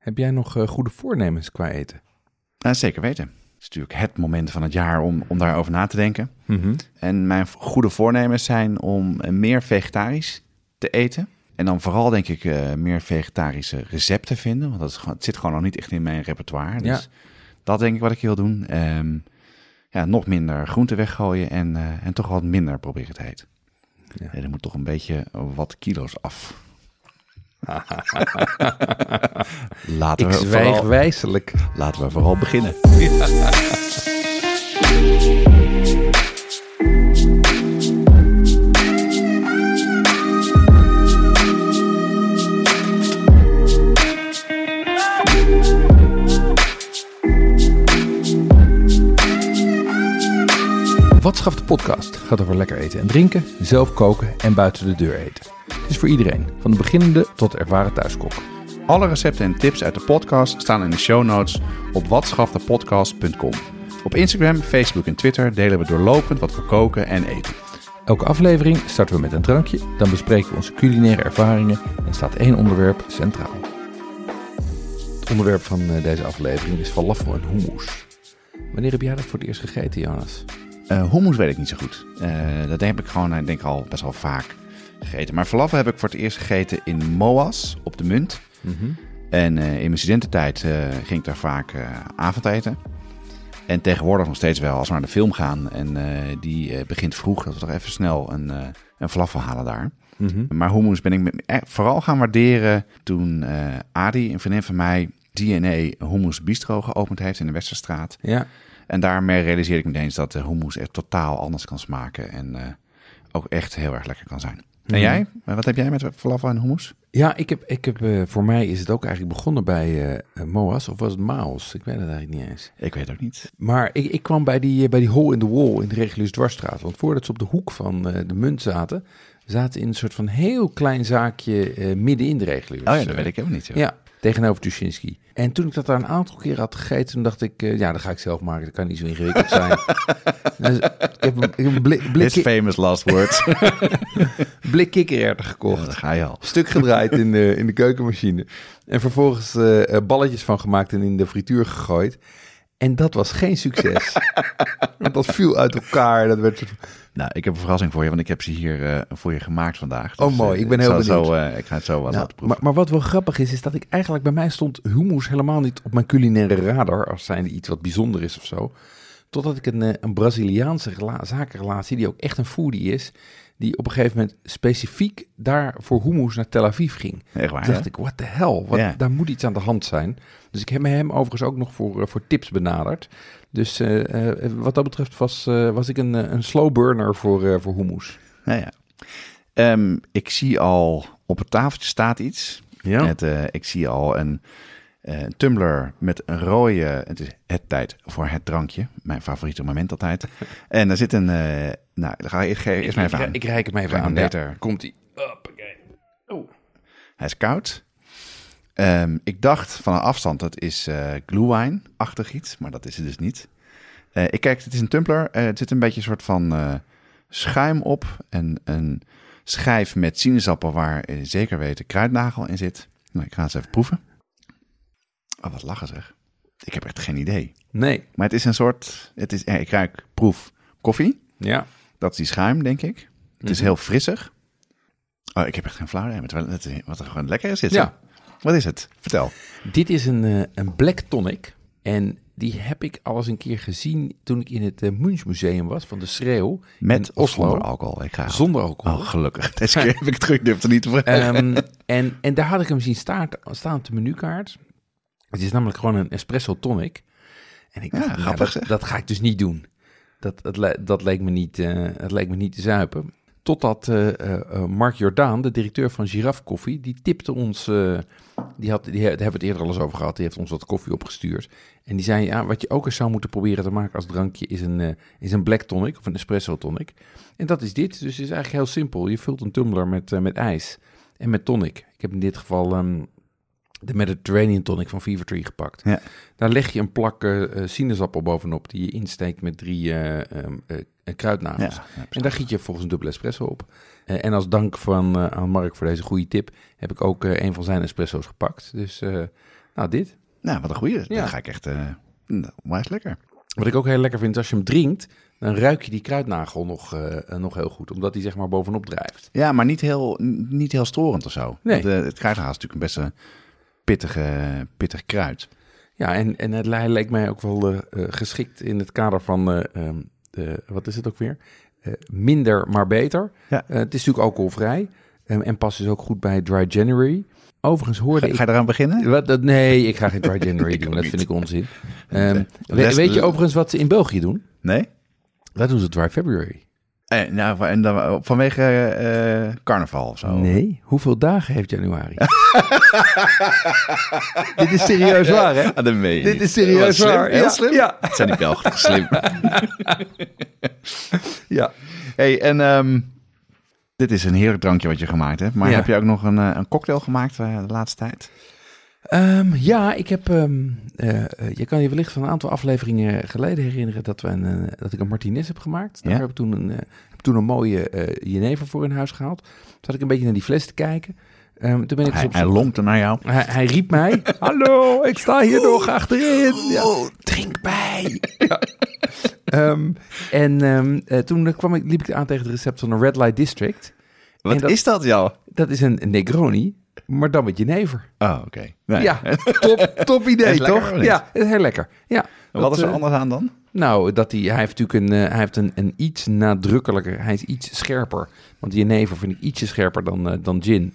heb jij nog eh, goede voornemens qua eten? Uh, zeker weten. Het is natuurlijk het moment van het jaar om, om daarover na te denken. En mijn goede voornemens zijn om eh, meer vegetarisch te eten. En dan vooral denk ik eh, meer vegetarische recepten vinden. Want dat is gewoon, het zit gewoon nog niet echt in mijn repertoire. Dus dat denk ik wat ik wil doen. Ehm, ja, nog minder groenten weggooien en, en toch wat minder proberen te eten. Ja. Ja, er moet toch een beetje wat kilo's af. Laten, Ik we zwijg vooral, wijselijk. laten we vooral beginnen. Wat schaft de podcast gaat over lekker eten en drinken, zelf koken en buiten de deur eten. Het is voor iedereen, van de beginnende tot de ervaren thuiskok. Alle recepten en tips uit de podcast staan in de show notes op watschaftepodcast.com. Op Instagram, Facebook en Twitter delen we doorlopend wat we koken en eten. Elke aflevering starten we met een drankje, dan bespreken we onze culinaire ervaringen en staat één onderwerp centraal. Het onderwerp van eh, deze aflevering is falafel en hummus. Wanneer heb jij dat voor het eerst gegeten, Jonas? Eh hummus weet ik niet zo goed. Eh, dat heb ik gewoon, ik denk al best wel vaak gegeten. Maar falafel heb ik voor het eerst gegeten in Moas op de Munt. En eh, in mijn studententijd eh, ging ik daar vaak eh, avondeten. En tegenwoordig nog steeds wel, als we naar de film gaan en eh, die eh, begint vroeg, dat we toch even snel een, eh een falafel halen daar. Maar hummus ben ik eh, vooral gaan waarderen toen eh, Adi, een vriendin van mij, DNA Hummus Bistro geopend heeft in de Westerstraat. Ja, En daarmee realiseerde ik me ineens dat de hummus echt totaal anders kan smaken en eh, ook echt heel erg lekker kan zijn. En Mhm. jij? Wat heb jij met falafel en hummus? ja ik heb, ik heb, eh, voor mij is het ook eigenlijk begonnen bij eh, Moas, of was het Maos? Ik weet het eigenlijk niet eens. Ik weet ook niet. Maar ik, ik kwam bij die, eh, bij die hole in the wall in de Regulus Dwarsstraat. Want voordat ze op de hoek van eh, de munt zaten, zaten ze in een soort van heel klein zaakje eh, midden in de Regulus. Oh ja, dat weet ik helemaal niet. Zo. Ja, tegenover Tuschinski. En toen ik dat daar een aantal keren had gegeten, toen dacht ik, eh, ja, dat ga ik zelf maken. Dat kan niet zo ingewikkeld zijn. dus ik heb een, ik heb een blik, blik, His famous last words. blik kikkererwten gekocht. Daar ga je al. Stuk gedraaid in de, in de keukenmachine. En vervolgens eh, eh, balletjes van gemaakt en in de frituur gegooid. En dat was geen succes. Want dat viel uit elkaar. Dat werd Nou, ik heb een verrassing voor je, want ik heb ze hier eh, voor je gemaakt vandaag. Oh, mooi. eh, Ik ben heel zal Zo, benieuwd. eh, ik ga het zo wel Nou, laten proeven. maar, maar wat wel grappig is, is dat ik eigenlijk bij mij stond hummus helemaal niet op mijn culinaire radar. Als zijnde iets wat bijzonder is of zo. Totdat ik een, een Braziliaanse rela- zakenrelatie, die ook echt een foodie is. Die op een gegeven moment specifiek daar voor hummus naar Tel Aviv ging. Echt waar, Toen dacht hè? ik, what the hell? Wat, Ja. Daar moet iets aan de hand zijn. Dus ik heb hem overigens ook nog voor, eh, voor tips benaderd. Dus eh, eh, wat dat betreft was, was ik een, een slow burner voor, voor hummus. Nou ja. Ehm, ik zie al op het tafeltje staat iets. Ja? Het, ik zie al een, een tumbler met een rode. Het is het tijd voor het drankje. Mijn favoriete moment altijd. en daar zit een. eh, nou, dan ga ik eerst, eerst maar even aan. ik, ik reik hem even aan. Ja. beter. Komt ie. Hij is koud. Ehm, ik dacht van een afstand dat is eh glühwein-achtig iets, maar dat is het dus niet. Eh, ik kijk, het is een tumbler. Eh, het zit een beetje een soort van eh, schuim op. En een schijf met sinaasappel waar eh, zeker weten kruidnagel in zit. Nou, ik ga het eens even proeven. Oh, wat lachen zeg. Ik heb echt geen idee. Nee. Maar het is een soort... Het is, eh, ik ruik, proef koffie. Ja. Dat is die schuim, denk ik. Het is Mhm. heel frissig. Oh, ik heb echt geen flauw idee. het- Wat er gewoon lekker is. Dit, Ja. Wat is het? Vertel. Dit is een, eh, een black tonic. En die heb ik al eens een keer gezien toen ik in het uh, Museum was van de Schreeuw. Met of Oslo. zonder alcohol? Ik ga Zonder alcohol. Oh, gelukkig. Deze keer heb ik het terug. Ik durf het niet te vragen. Ehm, en, en daar had ik hem zien staan, staan op de menukaart. Het is namelijk gewoon een espresso tonic. En ik dacht, nou, grappig dat, ga ik dus niet doen. Dat, dat, dat, leek me niet, eh, dat leek me niet te zuipen. Totdat eh, Mark Jordaan, de directeur van Giraffe Koffie, die tipte ons. die had, die, daar hebben we het eerder al eens over gehad. Die heeft ons wat koffie opgestuurd. En die zei: ja, Wat je ook eens zou moeten proberen te maken als drankje is een, is een black tonic of een espresso tonic. En dat is dit. Dus het is eigenlijk heel simpel. Je vult een tumbler met, met ijs en met tonic. Ik heb in dit geval ehm, de Mediterranean tonic van Fever Tree gepakt. Ja. Daar leg je een plak eh, eh, sinaasappel bovenop die je insteekt met drie eh, ehm, eh, Ja, kruidnagels. ja, En daar giet je volgens een dubbele espresso op. En als dank van, aan Mark voor deze goede tip, heb ik ook een van zijn espresso's gepakt. Dus, nou, dit. Nou, wat een goeie. Ja. Dan ga ik echt... nou, onwijs lekker. Wat ik ook heel lekker vind, is als je hem drinkt, dan ruik je die kruidnagel nog, nog heel goed. Omdat die zeg maar bovenop drijft. Ja, maar niet heel, niet heel storend of zo. Nee. Want, het kruidhaal is natuurlijk een best pittige, pittig kruid. Ja, en, en het li- lijkt mij ook wel eh, eh, geschikt in het kader van, eh, ehm, de, wat is het ook weer? Minder, maar beter. Ja. Het is natuurlijk alcoholvrij. ehm, en past dus ook goed bij Dry January. Overigens hoorde Ga, ik... ga je eraan beginnen? Wat, dat, nee, ik ga geen Dry January doen. Dat niet. vind ik onzin. Ehm, rest- weet je overigens wat ze in België doen? Nee? Daar doen ze Dry February. Eh, nou, en dan, vanwege eh, carnaval of zo? Nee, hoeveel dagen heeft januari? Dit is serieus waar, hè? Ah, dat meen je Dit niet. is serieus slim, waar. Heel Ja, slim. ja. Het zijn die Belgen slim. Ja. hey, en ehm, dit is een heerlijk drankje wat je gemaakt hebt. Maar Ja. heb je ook nog een, eh, een cocktail gemaakt de laatste tijd? Ehm, ja, ik heb. ehm, eh, eh, je kan je wellicht van een aantal afleveringen geleden herinneren dat, we een, eh, dat ik een Martinez heb gemaakt. Daar Ja. heb ik toen een, heb toen een mooie jenever voor in huis gehaald. Toen zat ik een beetje naar die fles te kijken. Ehm, toen ben ik Hij, op hij lonkte naar jou. Hij, hij riep mij: Hallo, ik sta hier nog achterin. Ja, drink bij. Ja. En toen kwam ik, liep ik aan tegen het recept van een Red Light District. Wat dat- is dat, jou? Dat is een Negroni, maar dan met jenever. Oh, oké. Nee. Ja, top, top idee, toch? Ja, heel lekker. Ja, Wat dat, is er eh, anders aan dan? Nou, dat hij, hij heeft natuurlijk een, eh, hij heeft een, een iets nadrukkelijker, hij is iets scherper. Want jenever vind ik ietsje scherper dan, eh, dan gin.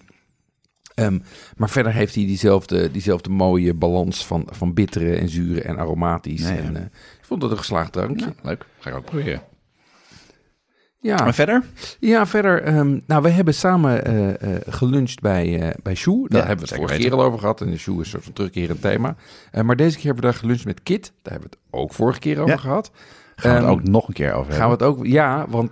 Ehm, maar verder heeft hij diezelfde, diezelfde mooie balans van, van bittere en zure en aromatisch. Nee, ja. en, ik vond het een geslaagd drankje. Ja, leuk. Ga ik ook proberen. Ja, Maar verder? ja verder. ehm, nou, we hebben samen eh, eh, geluncht bij, eh bij Sjoe. Daar Ja, hebben we het vorige keer al over gehad. En de Sjoe is een soort van terugkerend thema. Maar deze keer hebben we daar geluncht met Kit. Daar hebben we het ook vorige keer over Ja. gehad. Gaan we Ehm, het ook nog een keer over Gaan we hebben. het ook, ja, want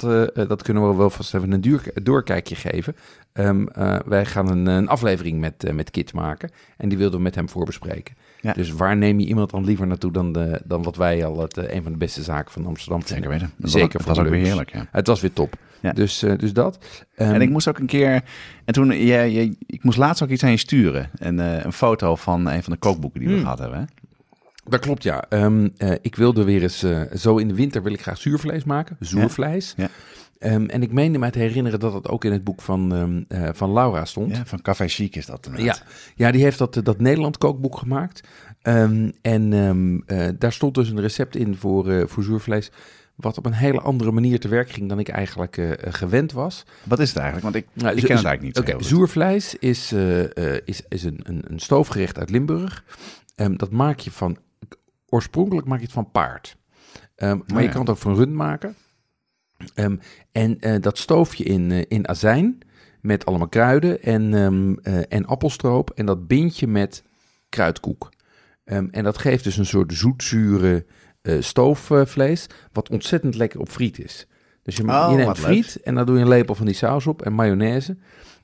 dat kunnen we wel vast even een duur, doorkijkje geven. Ehm, eh, wij gaan een, een aflevering met, met Kit maken en die wilden we met hem voorbespreken. Ja. Dus waar neem je iemand dan liever naartoe dan, de, dan wat wij al het, eh, een van de beste zaken van Amsterdam Zeker weten. Dat Zeker was, dat was ook weer heerlijk, ja. Het was weer top. Ja. Dus, eh, dus dat. Ehm, En ik moest ook een keer... En toen, je, ik moest laatst ook iets aan je sturen. En, eh, een foto van een van de kookboeken die we Hmm. gehad hebben. Hè? Dat klopt, ja. Ehm, eh, ik wilde weer eens, zo in de winter wil ik graag zuurvlees maken. Zuurvlees. Ja. Ehm, en ik meende mij te herinneren dat het ook in het boek van, ehm, eh, van Laura stond. Ja, van Café Chic is dat Ja, inderdaad. ja die heeft dat, dat Nederland kookboek gemaakt. Ehm, en eh, daar stond dus een recept in voor, eh voor zuurvlees. Wat op een hele andere manier te werk ging dan ik eigenlijk eh, eh, gewend was. Wat is het eigenlijk? Want ik, Nou, ik ken het eigenlijk niet zo Oké, goed. zuurvlees is, eh, eh, is, is een, een, een stoofgerecht uit Limburg. Dat maak je van, oorspronkelijk maak je het van paard. Maar Oh, je ja. kan het ook van rund maken. Ehm, en eh, dat stoof je in, eh, in azijn met allemaal kruiden en, ehm, eh, en appelstroop. En dat bind je met kruidkoek. Ehm, en dat geeft dus een soort zoetzure stoofvlees, wat ontzettend lekker op friet is. Dus je, Oh, je neemt leuk. friet en dan doe je een lepel van die saus op en mayonaise.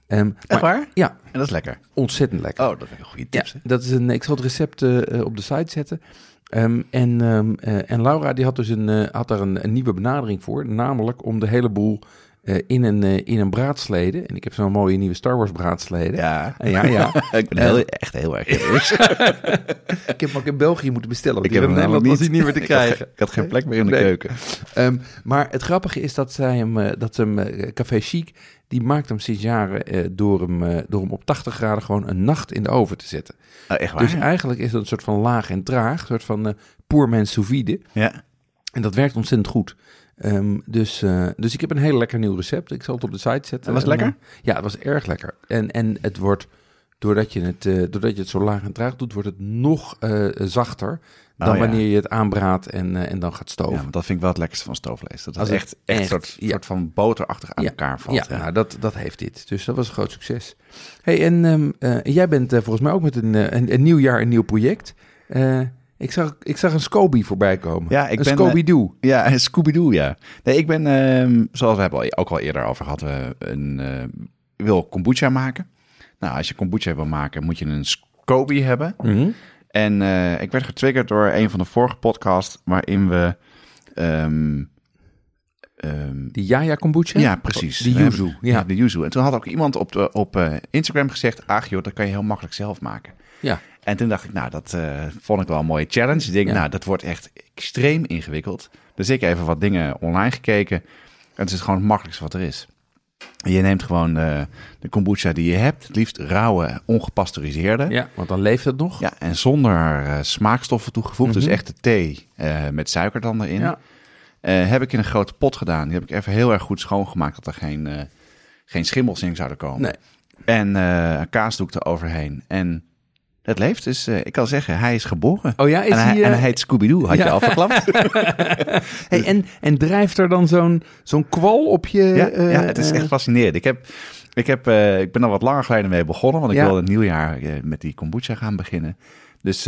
Echt maar- waar? Ja, En dat is lekker. ontzettend lekker. Oh, dat vind ik een goede Ja, tips. hè? dat is een, ik zal het recept op de site zetten. Ehm, en, ehm, eh, en Laura die had dus een, eh, had daar een, een nieuwe benadering voor. Namelijk om de hele boel eh, in, een, in een braadslede. En ik heb zo'n mooie nieuwe Star Wars braadslede. Ja. Ja, ja. ik ben heel, echt heel erg jaloers. ik heb hem ook in België moeten bestellen. Ik heb in hem Nederland was hij namelijk niet meer te Ik had krijgen. ge- Ik had geen plek meer in de Nee. keuken. Ehm, maar het grappige is dat zij hem, dat ze hem, Café Chic, die maakt hem sinds jaren eh, door, hem, eh, door hem op 80 graden gewoon een nacht in de oven te zetten. Oh, echt waar? Dus eigenlijk is dat een soort van laag en traag, een soort van eh poor mens sous vide. ja. En dat werkt ontzettend goed. Ehm, dus, dus ik heb een heel lekker nieuw recept. Ik zal het op de site zetten. En was het lekker? ja, het was erg lekker. En, en het wordt doordat je het, doordat je het zo laag en traag doet, wordt het nog zachter dan Oh, ja. wanneer je het aanbraadt en, eh, en dan gaat stoven. Ja, dat vind ik wel het lekkerste van stoofvlees. Dat het echt, echt, echt- een soort, ja. soort van boterachtig aan elkaar valt. ja, Nou, dat, dat heeft dit. Dus dat was een groot succes. Hey, en ehm, eh, jij bent eh, volgens mij ook met een, een, een nieuw jaar een nieuw project. Ik, zag, ik zag een Scoby voorbij komen. Ja, ik een ben, Scooby-Doo. Ja, en Scooby-Doo, ja. Nee, ik ben, ehm, zoals we hebben ook al eerder over gehad, eh, een, wil kombucha maken. Nou, als je kombucha wil maken, moet je een Scoby hebben. Mhm. En eh, ik werd getriggerd door een van de vorige podcasts, waarin we... ehm, ehm, Die Jaja kombucha? ja, precies. Die yuzu. Ja. de yuzu. En toen had ook iemand op, de, op eh, Instagram gezegd, ach joh, dat kan je heel makkelijk zelf maken. Ja. En toen dacht ik, nou, dat eh, vond ik wel een mooie challenge. Ik denk, Ja. nou, dat wordt echt extreem ingewikkeld. Dus ik even wat dingen online gekeken. En het is gewoon het makkelijkste wat er is. Je neemt gewoon eh, de kombucha die je hebt, het liefst rauwe, ongepasteuriseerde. ja, want dan leeft het nog. Ja, en zonder eh, smaakstoffen toegevoegd. Dus Mhm. echt de thee eh, met suiker dan erin. Ja. Heb ik in een grote pot gedaan. Die heb ik even heel erg goed schoongemaakt, dat er geen, geen schimmels in zouden komen. Nee. En kaasdoek eroverheen. En het leeft, dus eh, ik kan zeggen, hij is geboren. Oh ja, is en, hij, hij, en eh, hij heet Scooby-Doo, had ja. je al verklapt? Hey, en, en drijft er dan zo'n zo'n kwal op je... ja, eh, ja, het is echt fascinerend. Ik, heb, ik, heb, ik ben al wat langer geleden mee begonnen, want ik wilde het nieuwjaar met die kombucha gaan beginnen. Dus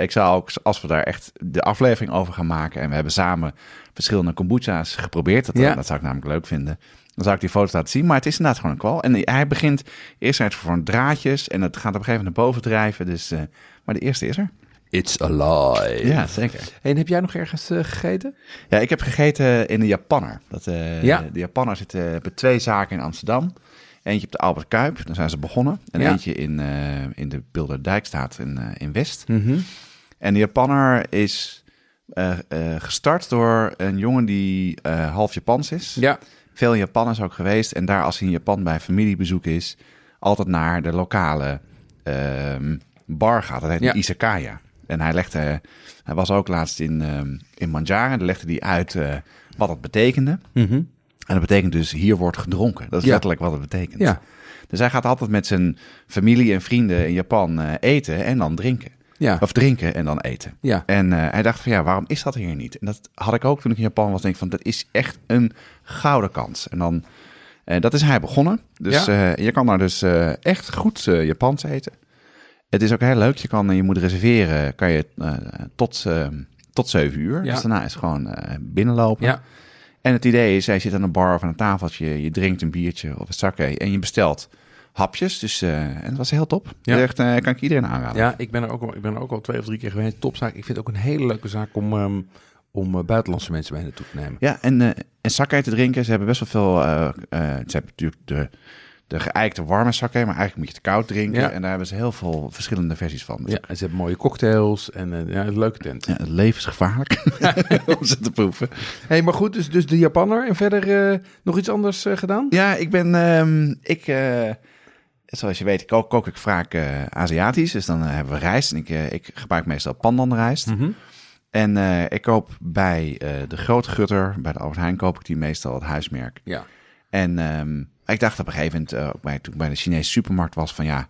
ik zou ook, als we daar echt de aflevering over gaan maken... en we hebben samen verschillende kombucha's geprobeerd... dat, dat zou ik namelijk leuk vinden... Dan zou ik die foto's laten zien. Maar het is inderdaad gewoon een kwal. En hij begint eerst uit voor draadjes. En het gaat op een gegeven moment naar boven drijven. Dus, eh, maar de eerste is er. It's alive. Ja, zeker. En heb jij nog ergens eh, gegeten? Ja, ik heb gegeten in de Japanner. Dat, eh, Ja. De Japanner zit eh, bij twee zaken in Amsterdam. Eentje op de Albert Kuip, daar zijn ze begonnen. En Ja. eentje in, eh, in de Bilderdijkstraat in, eh, in West. Mhm. En de Japanner is eh, eh, gestart door een jongen die eh, half Japans is. Ja. Veel in Japan is ook geweest. En daar als hij in Japan bij familiebezoek is... altijd naar de lokale ehm, bar gaat. Dat heet Ja. izakaya. En hij legde... Hij was ook laatst in, ehm in Manjaren. Daar legde hij uit eh, wat het betekende. Mhm. En dat betekent dus hier wordt gedronken. Dat is Ja. letterlijk wat het betekent. Ja. Dus hij gaat altijd met zijn familie en vrienden in Japan eh, eten en dan drinken. Ja. Of drinken en dan eten. Ja. En eh, hij dacht van ja, waarom is dat hier niet? En dat had ik ook toen ik in Japan was. Denk van dat is echt een gouden kans. En dan, eh, dat is hij begonnen. Dus Ja. eh, je kan daar dus echt goed Japans eten. Het is ook heel leuk. Je kan, je moet reserveren, kan je tot, eh, tot 7 uur. Ja. Dus daarna is gewoon binnenlopen. Ja. En het idee is, hij zit aan een bar of aan een tafeltje, je drinkt een biertje of een sake en je bestelt hapjes. Dus eh, en dat was heel top. Ja. Echt, eh, kan ik iedereen aanraden. Ja, ik ben er ook al, ik ben er ook al twee of drie keer geweest. Topzaak. Ik vind het ook een hele leuke zaak om, ehm, om eh, buitenlandse mensen mee naartoe te nemen. Ja, en, eh en sake te drinken. Ze hebben best wel veel. ze hebben natuurlijk de, de geëikte warme sake, maar eigenlijk moet je het koud drinken. Ja. En daar hebben ze heel veel verschillende versies van. Dus Ja, en ze hebben mooie cocktails en ja, een leuke tent. ja, het leven is gevaarlijk om ze te proeven. hey, maar goed, dus, dus de Japanner. En verder nog iets anders gedaan? Ja, ik ben. ehm, ik, zoals je weet, kook, kook ik vaak eh, Aziatisch. Dus dan eh, hebben we rijst. En ik, eh, ik gebruik meestal pandanrijst. Mhm. En ik koop bij de Grote Gutter, bij de Albert Heijn, koop ik die meestal het huismerk. Ja. En ehm, ik dacht op een gegeven moment, ook bij, toen ik bij de Chinese supermarkt was, van ja,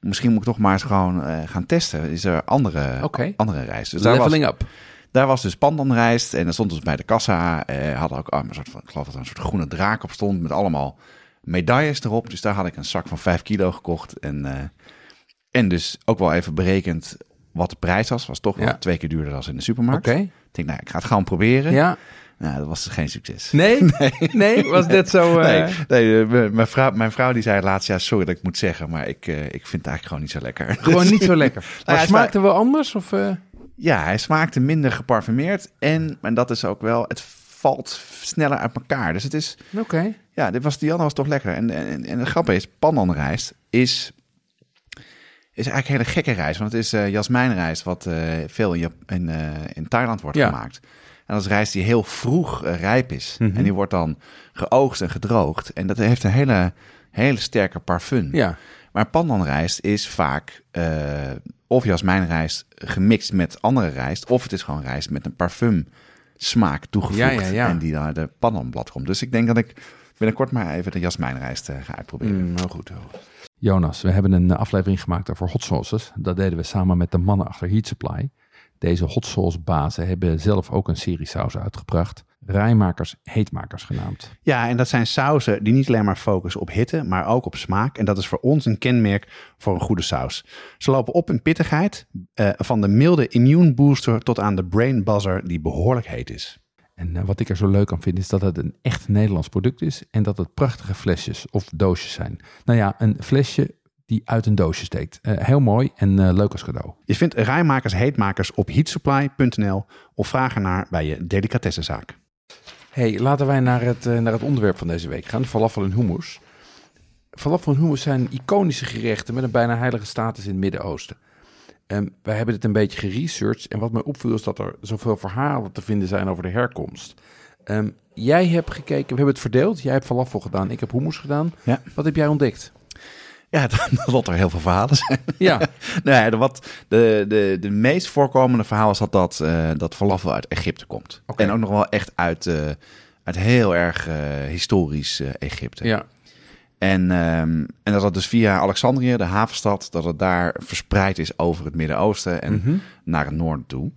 misschien moet ik toch maar eens gewoon gaan testen. Is er andere, Oké. andere rijst? Dus daar was, Leveling up. daar was dus pandanrijst en dan stond dus bij de kassa, hadden ook ah, een soort van, ik geloof dat er een soort groene draak op stond met allemaal medailles erop. Dus daar had ik een zak van 5 kilo gekocht. En, eh, en dus ook wel even berekend wat de prijs was. Was toch wel Ja. twee keer duurder dan in de Oké. supermarkt. Ik denk, nou, ik ga het gewoon proberen. Ja. Nou, dat was dus geen succes. Nee? nee? Was dit zo... eh, Nee, nee eh, m- mijn, vrouw, mijn vrouw die zei laatst, ja, sorry dat ik moet zeggen, maar ik, eh, ik vind het eigenlijk gewoon niet zo lekker. Gewoon niet zo lekker. Maar ja, het smaakte wel anders? Of, eh? Ja, hij smaakte minder geparfumeerd en, en dat is ook wel, het valt sneller uit elkaar. Dus het is, Oké. ja, dit was, die andere was toch lekker. En, en, en het grappige is, pandanrijst is, is eigenlijk een hele gekke rijst. Want het is eh jasmijnrijst wat eh, veel in, in, eh, in Thailand wordt Ja. gemaakt. En dat is rijst die heel vroeg rijp is. Mhm. En die wordt dan geoogst en gedroogd. En dat heeft een hele, hele sterke parfum. Ja. Maar pandanrijst is vaak of jasmijnrijst gemixt met andere rijst, of het is gewoon rijst met een parfum smaak toegevoegd Ja, ja, ja. en die naar de pandanblad komt. Dus ik denk dat ik binnenkort maar even de jasmijnrijst eh, ga uitproberen. Mm, nou goed. heel goed. Jonas, we hebben een aflevering gemaakt over hot sauces. Dat deden we samen met de mannen achter Heat Supply. Deze hot sauce bazen hebben zelf ook een serie saus uitgebracht. Rijmakers, heetmakers genaamd. Ja, en dat zijn sauzen die niet alleen maar focussen op hitte, maar ook op smaak. En dat is voor ons een kenmerk voor een goede saus. Ze lopen op in pittigheid, uh, van de milde immune booster tot aan de brain buzzer die behoorlijk heet is. En uh, wat ik er zo leuk aan vind is dat het een echt Nederlands product is en dat het prachtige flesjes of doosjes zijn. Nou ja, een flesje die uit een doosje steekt. Uh, heel mooi en uh, leuk als cadeau. Je vindt rijmakers heetmakers op heatsupply.nl of vraag ernaar bij je delicatessenzaak. Hey, laten wij naar het, uh, naar het onderwerp van deze week gaan. Falafel en hummus. Falafel en hummus zijn iconische gerechten met een bijna heilige status in het Midden-Oosten. Um, wij hebben dit een beetje geresearched en wat mij opviel is dat er zoveel verhalen te vinden zijn over de herkomst. Um, jij hebt gekeken, we hebben het verdeeld. Jij hebt falafel gedaan, ik heb hummus gedaan. Ja. Wat heb jij ontdekt? Ja, dat er heel veel verhalen zijn. Ja. nee, de, wat, de, de, de meest voorkomende verhaal is dat, dat, uh, dat falafel uit Egypte komt. Okay. En ook nog wel echt uit, uh, uit heel erg uh, historisch Egypte. Ja. En, um, en dat dat dus via Alexandrië, de havenstad, dat het daar verspreid is over het Midden-Oosten en Mm -hmm. naar het noorden toe.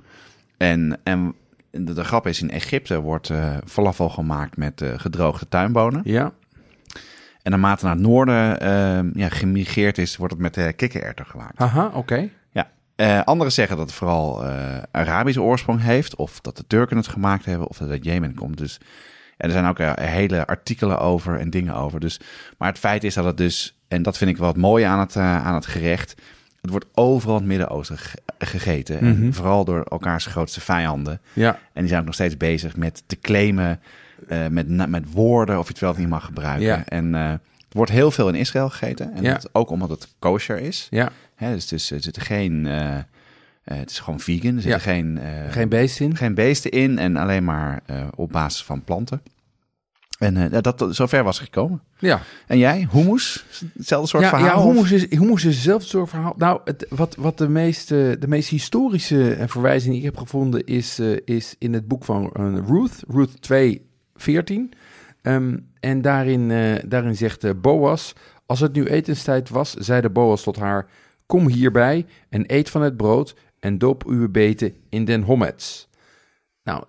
En, en de, de grap is, in Egypte wordt falafel gemaakt met gedroogde tuinbonen. Ja. En naarmate naar het noorden uh, ja, gemigreerd is, wordt het met uh, kikkererwten gemaakt. Aha, oké. Okay. Ja. Uh, anderen zeggen dat het vooral uh, Arabische oorsprong heeft, of dat de Turken het gemaakt hebben, of dat het uit Jemen komt. Dus en er zijn ook hele artikelen over en dingen over. Dus, maar het feit is dat het dus, en dat vind ik wel het mooie aan het, aan het gerecht, het wordt overal in het Midden-Oosten gegeten. Mm -hmm. En vooral door elkaars grootste vijanden. Ja. En die zijn ook nog steeds bezig met te claimen uh, met, met woorden of je het wel of niet mag gebruiken. Ja. En uh, er wordt heel veel in Israël gegeten. En Ja. dat ook omdat het kosher is. Ja. Hè, dus het is, er zitten geen... uh, het is gewoon vegan. Er zitten geen, Geen beest in? geen beesten in. En alleen maar op basis van planten. En dat, dat, zover was gekomen. Ja. En jij, hummus? Hetzelfde soort ja, verhaal? Ja, hummus is, hummus is hetzelfde soort verhaal. Nou, het, wat, wat de, meest, eh, de meest historische eh, verwijzing die ik heb gevonden is, eh, is in het boek van eh, Ruth, Ruth 2, 14. Ehm, en daarin, eh, daarin zegt eh, Boas, als het nu etenstijd was, zeide Boas tot haar, kom hierbij en eet van het brood en doop uw beten in den hommets. Nou,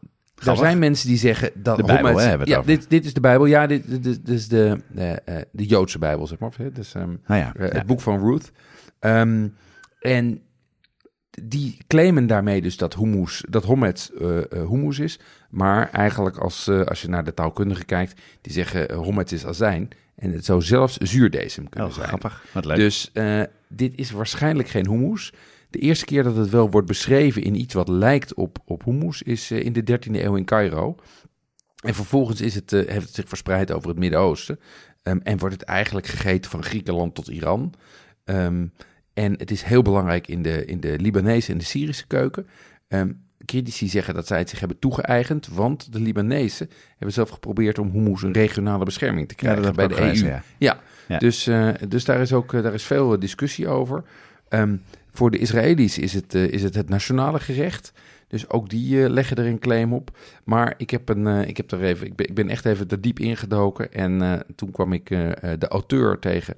er zijn mensen die zeggen dat De Bijbel, hommets- hè, hebben ja, over. dit, dit is de Bijbel. Ja, dit, dit, dit is de, de, eh, de Joodse Bijbel, zeg maar. Dus, ehm, ja, eh, ja. het boek van Ruth. Ehm, en die claimen daarmee dus dat hummus, dat hommet eh, eh, hummus is. Maar eigenlijk als, eh, als je naar de taalkundigen kijkt, die zeggen uh, hommet is azijn. En het zou zelfs zuurdesem kunnen Oh, zijn. grappig. Wat leuk. Dus eh, dit is waarschijnlijk geen hummus. De eerste keer dat het wel wordt beschreven in iets wat lijkt op, op hummus is eh, in de 13e eeuw in Cairo. En vervolgens is het, eh, heeft het zich verspreid over het Midden-Oosten. Ehm, en wordt het eigenlijk gegeten van Griekenland tot Iran. Ehm, en het is heel belangrijk in de, in de Libanese en de Syrische keuken. Ehm, critici zeggen dat zij het zich hebben toegeëigend, want de Libanezen hebben zelf geprobeerd om hummus een regionale bescherming te ja, krijgen dat bij de EU. gelezen, ja. Ja, Ja. Dus, eh, dus daar is ook eh, daar is veel eh, discussie over. Ehm, voor de Israëli's is het, is het het nationale gerecht. Dus ook die eh, leggen er een claim op. Maar ik, heb een, eh, ik, heb er even, ik, ben, ik ben echt even er diep ingedoken. En eh, toen kwam ik de auteur tegen,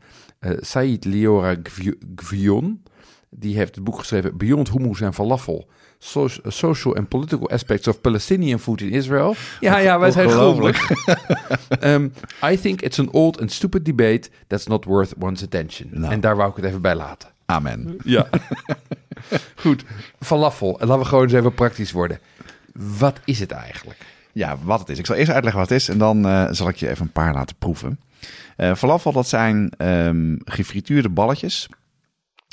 Said Liora Gvi- Gvion. Die heeft het boek geschreven Beyond Hummus en Falafel. So- social and Political Aspects of Palestinian Food in Israel. Ja, ja, wij zijn Ongelooflijk. grondig. Um, I think it's an old and stupid debate that's not worth one's attention. Nou. En daar wou ik het even bij laten. Amen. Ja. Goed, falafel. En laten we gewoon eens even praktisch worden. Wat is het eigenlijk? Ja, wat het is. Ik zal eerst uitleggen wat het is en dan eh, zal ik je even een paar laten proeven. Eh falafel, dat zijn ehm, gefrituurde balletjes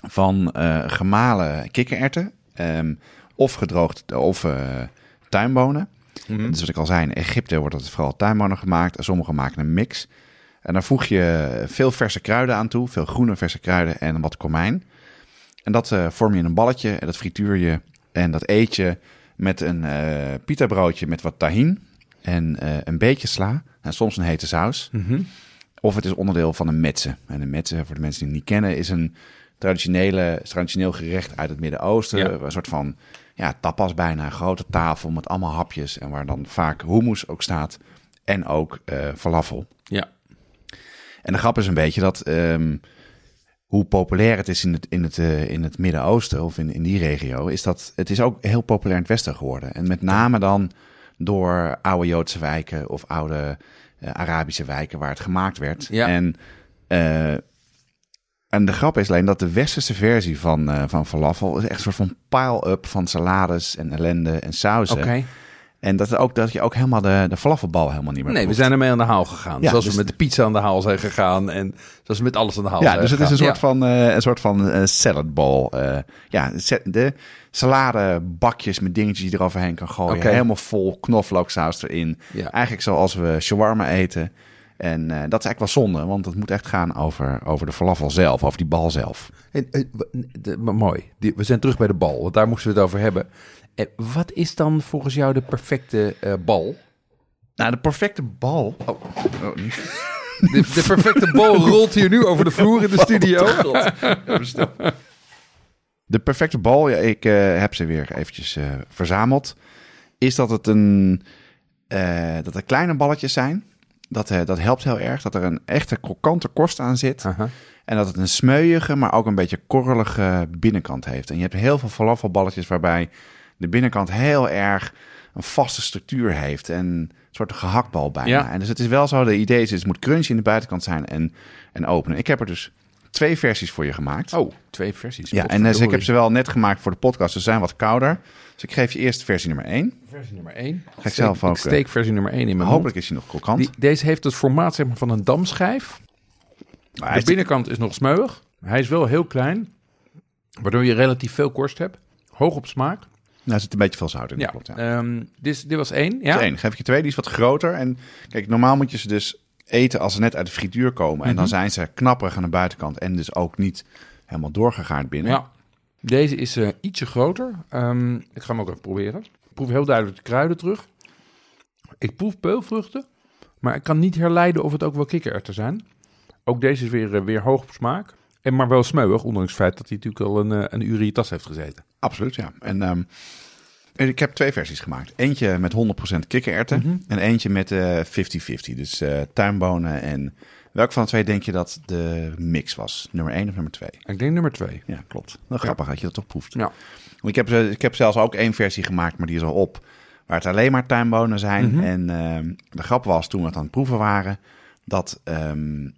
van eh, gemalen kikkererwten ehm, of gedroogd of tuinbonen. Dus wat ik al zei, in Egypte wordt het vooral tuinbonen gemaakt en sommigen maken een mix. En dan voeg je veel verse kruiden aan toe, veel groene verse kruiden en wat komijn. En dat eh, vorm je in een balletje en dat frituur je en dat eet je met een eh pita broodje met wat tahin en eh, een beetje sla en soms een hete saus. Mhm. Of het is onderdeel van een metse. En een metse, voor de mensen die het niet kennen, is een traditionele, traditioneel gerecht uit het Midden-Oosten. Ja. Een soort van ja, tapas bijna, een grote tafel met allemaal hapjes. En waar dan vaak hummus ook staat. En ook eh falafel. Ja. En de grap is een beetje dat ehm, hoe populair het is in het, in het, uh, in het Midden-Oosten of in, in die regio, is dat het is ook heel populair in het Westen geworden. En met name dan door oude Joodse wijken of oude uh, Arabische wijken waar het gemaakt werd. Ja. En, uh, en de grap is alleen dat de westerse versie van, van falafel is echt een soort van pile-up van salades en ellende en sauzen. En dat, ook, dat je ook helemaal de, de falafelbal helemaal niet meer Nee, we zijn ermee aan de haal gegaan. Ja, zoals dus- we met de pizza aan de haal zijn gegaan. En zoals we met alles aan de haal Ja, zijn dus het is een soort van, eh, een soort van eh, salad bowl. Eh, ja, de saladebakjes met dingetjes die je eroverheen kan gooien. Helemaal vol knoflooksaus erin. Ja. Eigenlijk zoals we shawarma eten. En dat is eigenlijk wel zonde, want het moet echt gaan over, over de falafel zelf, over die bal zelf. En, w- de- maar mooi. Die- we zijn terug bij de bal, want daar moesten we het over hebben. Eh, wat is dan volgens jou de perfecte eh, bal? Nou, de perfecte bal... Oh, oh niet. De, de perfecte bal rolt hier nu over de vloer in de studio. De perfecte bal, ja, ik eh, heb ze weer eventjes eh, verzameld. Is dat het een eh, dat er kleine balletjes zijn. Dat, eh, dat helpt heel erg. Dat er een echte krokante korst aan zit. Aha. En dat het een smeuïge, maar ook een beetje korrelige binnenkant heeft. En je hebt heel veel falafelballetjes waarbij de binnenkant heel erg een vaste structuur heeft. En een soort gehaktbal bijna. Ja. En dus het is wel zo, de idee is, het moet crunchy in de buitenkant zijn en, en openen. Ik heb er dus twee versies voor je gemaakt. Oh, twee versies. Ja, en dus ik heb ze wel net gemaakt voor de podcast. Ze zijn wat kouder. Dus ik geef je eerst versie nummer 1. Versie nummer 1. ik zelf ook, Ik steek versie nummer 1 in mijn Hopelijk mond. is hij nog krokant. Die, deze heeft het formaat zeg maar, van een damschijf. Maar De is- binnenkant is nog smeuig. Hij is wel heel klein. Waardoor je relatief veel korst hebt. Hoog op smaak. Nou, er zit een beetje veel zout in. Ja. klopt, ja. Ehm, dit, dit was één. Ja. één. Geef ik je twee, die is wat groter. En kijk, normaal moet je ze dus eten als ze net uit de frituur komen. En dan Mhm. zijn ze knapperig aan de buitenkant en dus ook niet helemaal doorgegaard binnen. Ja. Deze is eh, ietsje groter. Ehm, ik ga hem ook even proberen. Ik proef heel duidelijk de kruiden terug. Ik proef peulvruchten. Maar ik kan niet herleiden of het ook wel kikkererwten zijn. Ook deze is weer, eh, weer hoog op smaak. En maar wel smeuig, ondanks het feit dat hij natuurlijk al een, eh, een uur in je tas heeft gezeten. Absoluut, ja. En ehm, en ik heb twee versies gemaakt. Eentje met 100% kikkererwten Mhm. en eentje met eh 50-50. Dus eh, tuinbonen en... Welk van de twee denk je dat de mix was? Nummer 1 of nummer 2? Ik denk nummer twee. Ja, klopt. Nou, grappig dat je dat toch proeft. Ja. Want Ik heb, eh, ik heb zelfs ook één versie gemaakt, maar die is al op. Waar het alleen maar tuinbonen zijn. Mhm. En ehm, de grap was toen we het aan het proeven waren... dat ehm,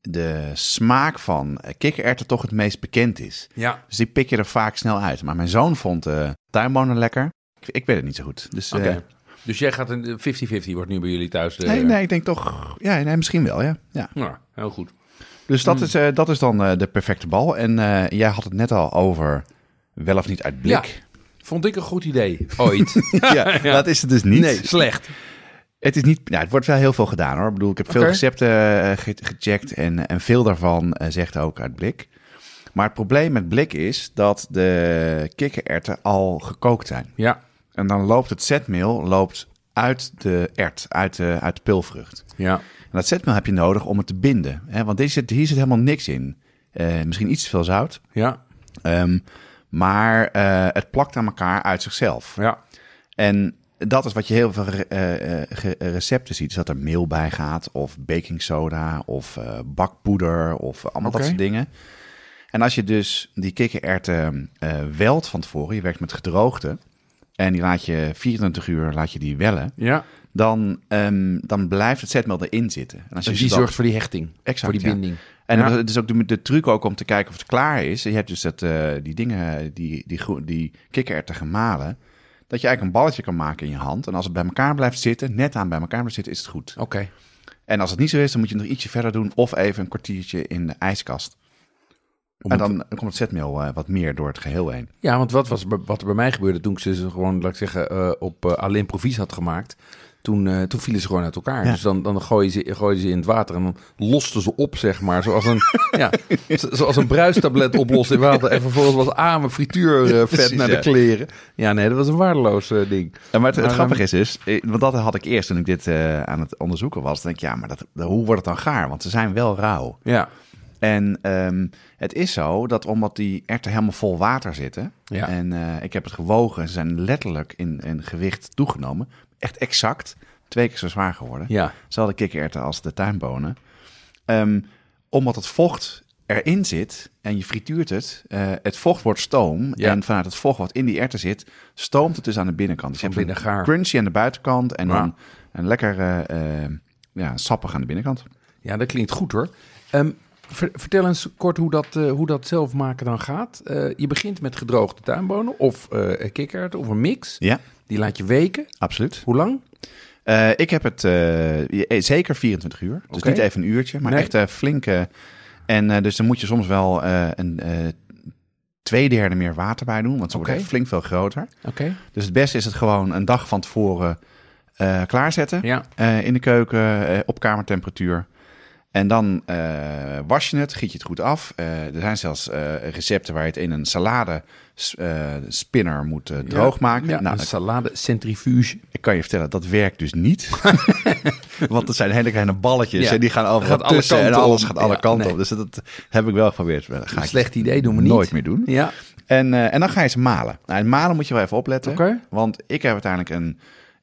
de smaak van eh, kikkererwten toch het meest bekend is. Ja. Dus die pik je er vaak snel uit. Maar mijn zoon vond eh tuinbonen lekker. Ik, ik weet het niet zo goed. Dus, eh. Dus jij gaat een 50-50 wordt nu bij jullie thuis. De, nee, nee, ik denk toch... Ja, nee, misschien wel, ja. ja. Ja, heel goed. Dus dat, is, eh, dat is dan de perfecte bal. En jij had het net al over wel of niet uit blik. Vond ik een goed idee, ooit. Ja, dat is het dus niet. nee, slecht. Het is niet, ja, het wordt wel heel veel gedaan hoor. Ik bedoel, ik heb veel recepten eh, ge- gecheckt en, en veel daarvan eh, zegt ook uit blik. Maar het probleem met blik is dat de kikkererwten al gekookt zijn. Ja, En dan loopt het zetmeel loopt uit de ert, uit de, uit de pulvrucht. ja. En dat zetmeel heb je nodig om het te binden. Hè? Want hier zit, hier zit helemaal niks in. Eh, misschien iets te veel zout. Ja, Ehm, maar het plakt aan elkaar uit zichzelf. ja. En dat is wat je heel veel eh, eh, ge- recepten ziet. Is dat er meel bij gaat, of baking soda, of eh, bakpoeder, of allemaal dat soort dingen. En als je dus die kikkererwten eh welt van tevoren, je werkt met gedroogde, en die laat je 24 uur laat je die wellen, ja. dan, ehm, dan blijft het zetmeel erin zitten. En als je Dus die dan- zorgt voor die hechting. Exact, voor die ja. binding. En Ja. het is ook de, de truc ook om te kijken of het klaar is. Je hebt dus dat, eh, die dingen, die, die, groe- die kikkererwten gemalen. Dat je eigenlijk een balletje kan maken in je hand. En als het bij elkaar blijft zitten, net aan bij elkaar blijft zitten, is het goed. Oké. En als het niet zo is, dan moet je nog ietsje verder doen. Of even een kwartiertje in de ijskast. Om en het- dan komt het zetmeel eh, wat meer door het geheel heen. Ja, want wat, was, wat er bij mij gebeurde toen ik ze gewoon, laat ik zeggen, eh, op uh, alleen provies had gemaakt. Toen, uh, toen vielen ze gewoon uit elkaar. Ja. Dus dan, dan gooi, je ze, ze in het water en dan losten ze op, zeg maar. Zoals een, ja, zo- zoals een bruistablet oplost in water. En vervolgens was mijn frituurvet Precies, naar de kleren. Ja, nee, dat was een waardeloos eh, ding. En maar het, het Maar, grappige is dus, eh, want dat had ik eerst toen ik dit eh, aan het onderzoeken was. Denk ik, ja, maar dat, hoe wordt het dan gaar? Want ze zijn wel rauw. Ja, En ehm, het is zo dat omdat die erwten helemaal vol water zitten. Ja. En eh, ik heb het gewogen. Ze zijn letterlijk in, in gewicht toegenomen. Echt exact. Twee keer zo zwaar geworden. ja, Zowel de kikkererwten als de tuinbonen. Ehm, omdat het vocht erin zit en je frituurt het, uh, het vocht wordt stoom. Ja. En vanuit het vocht wat in die erwten zit, stoomt het dus aan de binnenkant. Dus je hebt een gaar. crunchy aan de buitenkant en Ja. dan een lekker eh, eh, ja, sappig aan de binnenkant. Ja, dat klinkt goed hoor. Ehm, ver- vertel eens kort hoe dat, eh, hoe dat zelf maken dan gaat. Eh, je begint met gedroogde tuinbonen of eh kikkererwten of een mix. Ja, Die laat je weken. absoluut. Hoe lang? Eh, ik heb het je- zeker 24 uur. Dus niet even een uurtje, maar Nee. echt eh, flinke. En dus dan moet je soms wel een twee derde meer water bij doen, want ze echt flink veel groter. Oké. Dus het beste is het gewoon een dag van tevoren klaarzetten Ja. in de keuken op kamertemperatuur. En dan eh, was je het, giet je het goed af. Eh, er zijn zelfs eh, recepten waar je het in een salade spinner moet eh, droog maken. Ja, Nou, een salade centrifuge. ik kan je vertellen, dat werkt dus niet. Want het zijn hele kleine balletjes Ja. en die gaan overal Gaat alle en alles gaat alle Ja, kanten nee. op. Dus dat heb ik wel geprobeerd. Dat ga Een ik slecht idee, doen we niet. nooit meer doen. Ja. En, en dan ga je ze malen. Nou, en malen moet je wel even opletten. Want ik heb uiteindelijk een,